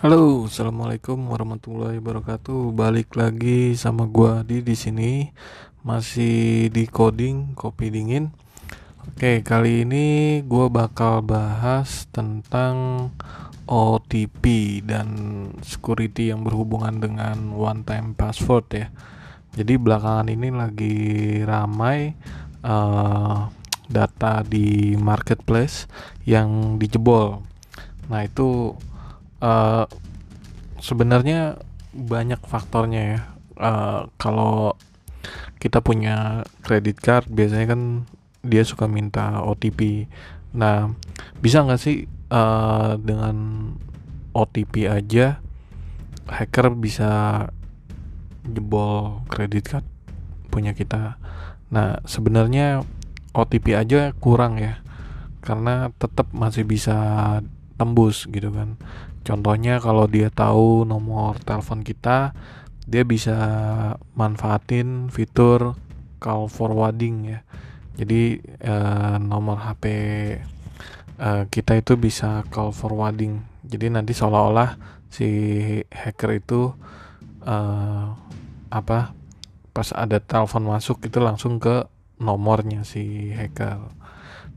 Halo, assalamualaikum warahmatullahi wabarakatuh. Balik lagi sama gua di di sini masih di coding kopi dingin. Oke, kali ini gua bakal bahas tentang OTP dan security yang berhubungan dengan one time password ya. Jadi belakangan ini lagi ramai uh, data di marketplace yang dijebol. Nah, itu uh, sebenarnya banyak faktornya ya. Uh, kalau kita punya credit card biasanya kan dia suka minta OTP nah bisa nggak sih uh, dengan OTP aja hacker bisa jebol credit card punya kita? Nah sebenarnya OTP aja kurang ya karena tetap masih bisa tembus gitu kan Contohnya kalau dia tahu nomor telepon kita, dia bisa manfaatin fitur call forwarding ya. Jadi eh, nomor HP eh, kita itu bisa call forwarding. Jadi nanti seolah-olah si hacker itu eh, apa pas ada telepon masuk itu langsung ke nomornya si hacker.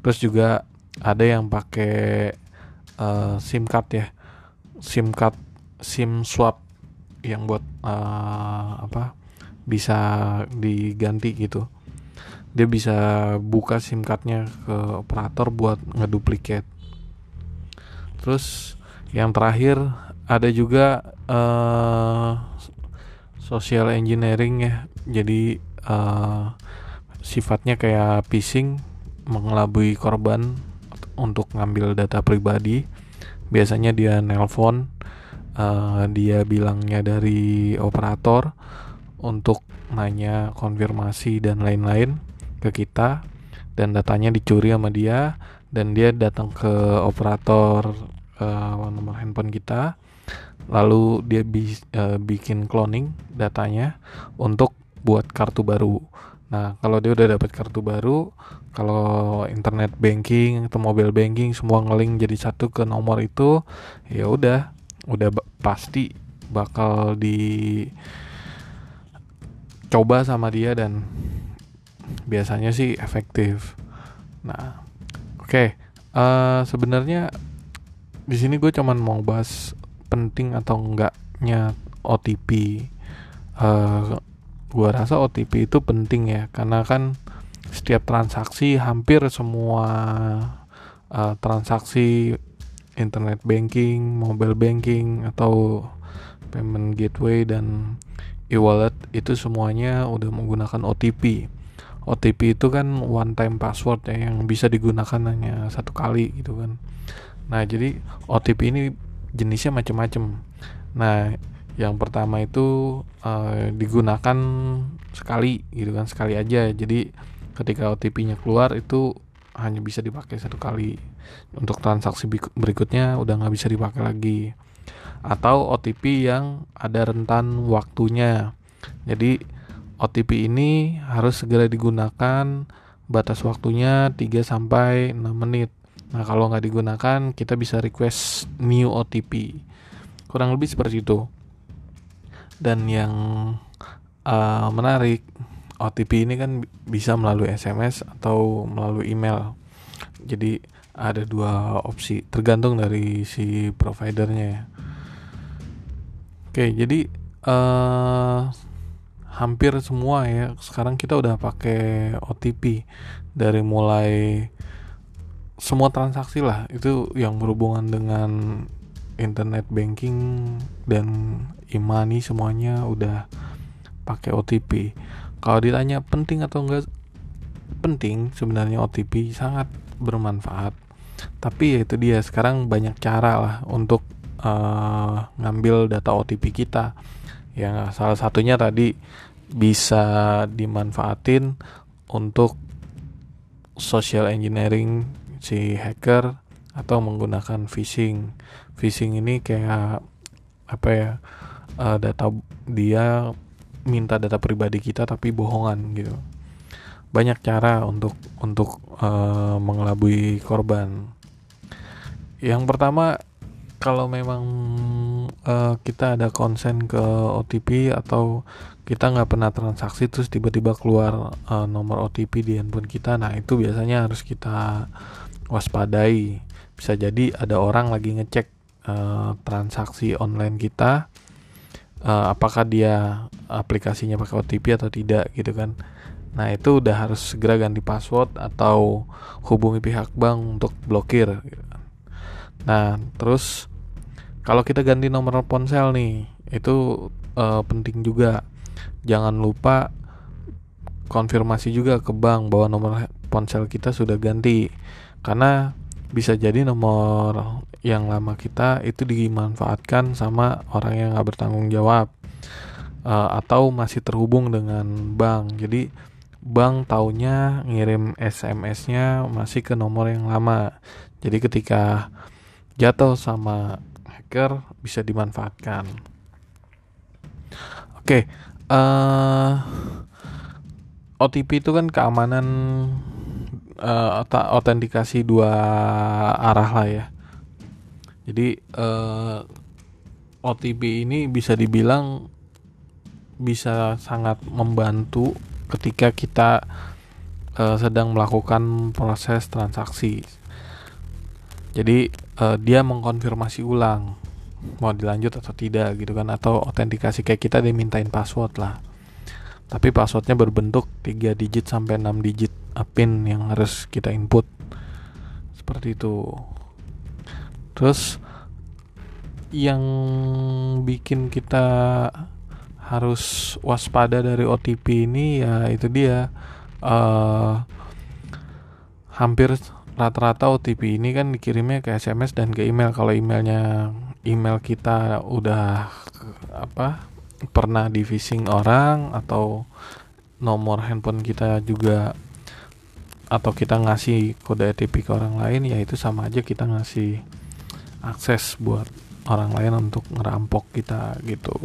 Terus juga ada yang pakai uh, SIM card ya SIM card SIM swap yang buat uh, apa bisa diganti gitu. Dia bisa buka SIM cardnya ke operator buat ngeduplikat terus yang terakhir ada juga uh, social engineering ya. Jadi uh, sifatnya kayak phishing mengelabui korban untuk ngambil data pribadi biasanya dia nelpon uh, dia bilangnya dari operator untuk nanya konfirmasi dan lain-lain ke kita dan datanya dicuri sama dia dan dia datang ke operator uh, nomor handphone kita. Lalu dia bi uh, bikin cloning datanya untuk buat kartu baru Nah, kalau dia udah dapat kartu baru, kalau internet banking atau mobile banking semua ngeling jadi satu ke nomor itu, ya udah, udah pasti bakal di coba sama dia dan biasanya sih efektif. Nah, oke, okay. uh, eh, sebenarnya di sini gue cuman mau bahas penting atau enggaknya OTP. Uh, eh, gua rasa OTP itu penting ya karena kan setiap transaksi hampir semua uh, transaksi internet banking, mobile banking atau payment gateway dan e-wallet itu semuanya udah menggunakan OTP. OTP itu kan one time password ya yang bisa digunakan hanya satu kali gitu kan. Nah, jadi OTP ini jenisnya macam-macam. Nah, yang pertama itu uh, digunakan sekali gitu kan sekali aja. Jadi ketika OTP-nya keluar itu hanya bisa dipakai satu kali. Untuk transaksi berikutnya udah nggak bisa dipakai lagi. Atau OTP yang ada rentan waktunya. Jadi OTP ini harus segera digunakan batas waktunya 3 sampai 6 menit. Nah kalau nggak digunakan kita bisa request new OTP kurang lebih seperti itu dan yang uh, menarik OTP ini kan bisa melalui SMS atau melalui email. Jadi ada dua opsi tergantung dari si providernya ya. Oke jadi uh, hampir semua ya sekarang kita udah pakai OTP dari mulai semua transaksi lah itu yang berhubungan dengan internet banking dan e-money semuanya udah pakai OTP. Kalau ditanya penting atau enggak penting sebenarnya OTP sangat bermanfaat. Tapi ya itu dia sekarang banyak cara lah untuk uh, ngambil data OTP kita. Yang salah satunya tadi bisa dimanfaatin untuk social engineering si hacker atau menggunakan phishing. Phishing ini kayak apa ya? Uh, data dia minta data pribadi kita tapi bohongan gitu. Banyak cara untuk untuk uh, mengelabui korban. Yang pertama kalau memang uh, kita ada konsen ke OTP atau kita nggak pernah transaksi terus tiba-tiba keluar uh, nomor OTP di handphone kita nah itu biasanya harus kita waspadai bisa jadi ada orang lagi ngecek uh, transaksi online kita uh, apakah dia aplikasinya pakai OTP atau tidak gitu kan. Nah itu udah harus segera ganti password atau hubungi pihak bank untuk blokir. Nah terus kalau kita ganti nomor ponsel nih itu uh, penting juga. Jangan lupa konfirmasi juga ke bank bahwa nomor ponsel kita sudah ganti. Karena bisa jadi nomor yang lama kita itu dimanfaatkan sama orang yang nggak bertanggung jawab uh, atau masih terhubung dengan bank. Jadi bank taunya ngirim SMS-nya masih ke nomor yang lama. Jadi ketika jatuh sama hacker bisa dimanfaatkan. Oke okay, uh, eh, OTP itu kan keamanan uh, autentikasi dua arah lah ya. Jadi uh, eh, OTP ini bisa dibilang bisa sangat membantu ketika kita uh, sedang melakukan proses transaksi. Jadi uh, dia mengkonfirmasi ulang mau dilanjut atau tidak gitu kan atau autentikasi kayak kita dimintain password lah. Tapi passwordnya berbentuk 3 digit sampai 6 digit pin yang harus kita input. Seperti itu terus yang bikin kita harus waspada dari OTP ini ya itu dia uh, hampir rata-rata OTP ini kan dikirimnya ke SMS dan ke email. Kalau emailnya email kita udah apa pernah di phishing orang atau nomor handphone kita juga atau kita ngasih kode OTP ke orang lain ya itu sama aja kita ngasih akses buat orang lain untuk ngerampok kita gitu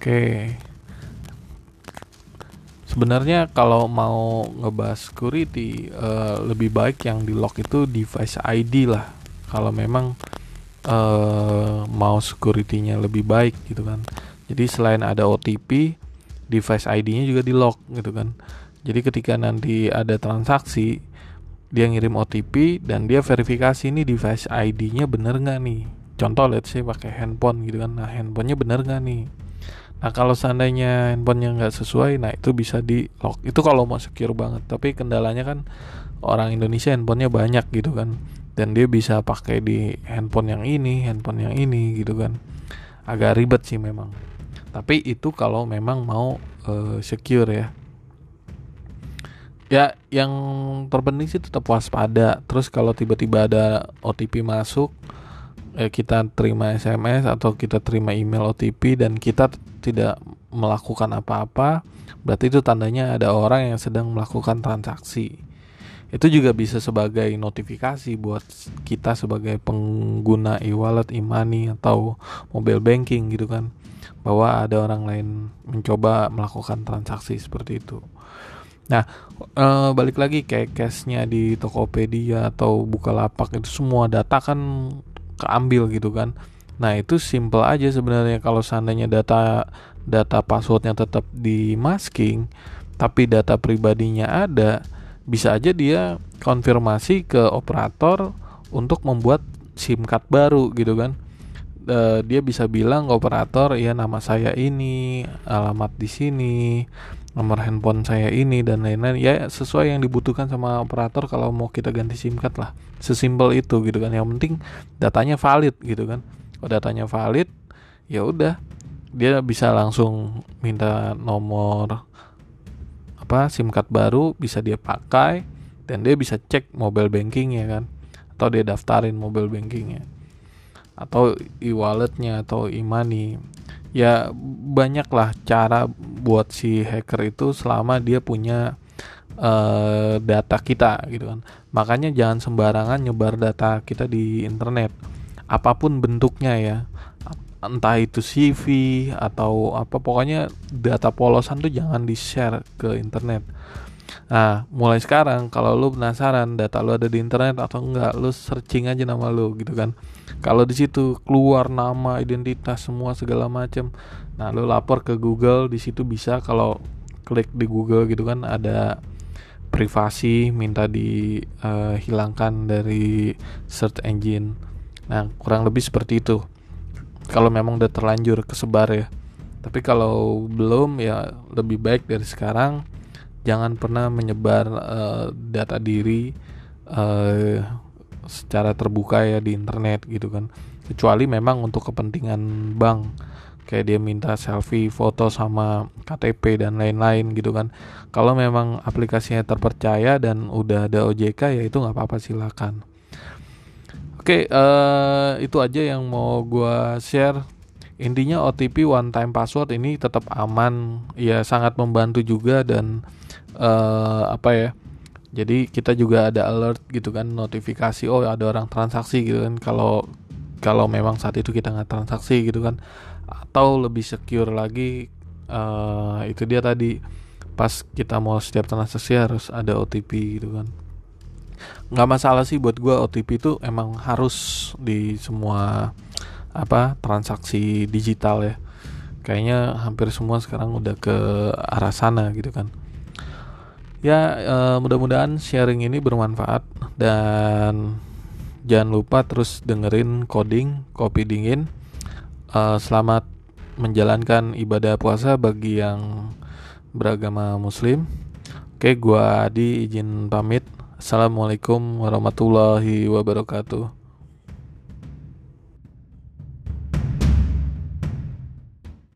oke sebenarnya kalau mau ngebahas security uh, lebih baik yang di lock itu device ID lah kalau memang uh, mau security-nya lebih baik gitu kan. Jadi selain ada OTP, device ID-nya juga di lock gitu kan. Jadi ketika nanti ada transaksi, dia ngirim OTP dan dia verifikasi ini device ID-nya bener nggak nih. Contoh let's say pakai handphone gitu kan. Nah, handphonenya bener nggak nih? Nah kalau seandainya handphonenya nggak sesuai, nah itu bisa di lock. Itu kalau mau secure banget. Tapi kendalanya kan orang Indonesia handphonenya banyak gitu kan dan dia bisa pakai di handphone yang ini, handphone yang ini gitu kan. Agak ribet sih memang. Tapi itu kalau memang mau uh, secure ya. Ya, yang terpenting sih tetap waspada. Terus kalau tiba-tiba ada OTP masuk, eh, kita terima SMS atau kita terima email OTP dan kita tidak melakukan apa-apa, berarti itu tandanya ada orang yang sedang melakukan transaksi itu juga bisa sebagai notifikasi buat kita sebagai pengguna e-wallet, e-money atau mobile banking gitu kan bahwa ada orang lain mencoba melakukan transaksi seperti itu. Nah, e, balik lagi kayak cashnya di Tokopedia atau Bukalapak itu semua data kan keambil gitu kan. Nah, itu simple aja sebenarnya kalau seandainya data data passwordnya tetap di masking tapi data pribadinya ada bisa aja dia konfirmasi ke operator untuk membuat SIM card baru gitu kan e, dia bisa bilang ke operator ya nama saya ini alamat di sini nomor handphone saya ini dan lain-lain ya sesuai yang dibutuhkan sama operator kalau mau kita ganti SIM card lah. Sesimpel itu gitu kan. Yang penting datanya valid gitu kan. Kalau datanya valid ya udah. Dia bisa langsung minta nomor apa SIM card baru bisa dia pakai dan dia bisa cek mobile banking ya kan. Atau dia daftarin mobile bankingnya. Atau e-walletnya atau e-money. Ya banyaklah cara buat si hacker itu selama dia punya uh, data kita gitu kan. Makanya jangan sembarangan nyebar data kita di internet. Apa pun bentuknya ya. Entah itu CV atau apa pokoknya data polosan tuh jangan di share ke internet Nah, mulai sekarang kalau lu penasaran data lu ada di internet atau enggak, lu searching aja nama lu gitu kan. Kalau di situ keluar nama, identitas semua segala macam. Nah, lu lapor ke Google, di situ bisa kalau klik di Google gitu kan ada privasi minta dihilangkan uh, dari search engine. Nah, kurang lebih seperti itu. Kalau memang udah terlanjur kesebar ya. Tapi kalau belum ya lebih baik dari sekarang jangan pernah menyebar uh, data diri uh, secara terbuka ya di internet gitu kan. Kecuali memang untuk kepentingan bank. Kayak dia minta selfie foto sama KTP dan lain-lain gitu kan. Kalau memang aplikasinya terpercaya dan udah ada OJK ya itu nggak apa-apa silakan. Oke uh, itu aja yang mau gua share. Intinya OTP one time password ini tetap aman. Ya sangat membantu juga dan uh, apa ya jadi kita juga ada alert gitu kan notifikasi oh ada orang transaksi gitu kan kalau kalau memang saat itu kita nggak transaksi gitu kan atau lebih secure lagi uh, itu dia tadi pas kita mau setiap transaksi harus ada OTP gitu kan. Nggak masalah sih buat gue OTP itu emang harus di semua apa transaksi digital ya. Kayaknya hampir semua sekarang udah ke arah sana gitu kan ya uh, mudah-mudahan sharing ini bermanfaat dan jangan lupa terus dengerin coding kopi dingin. Uh, selamat menjalankan ibadah puasa bagi yang beragama muslim. Oke gua Adi izin pamit. Assalamualaikum warahmatullahi wabarakatuh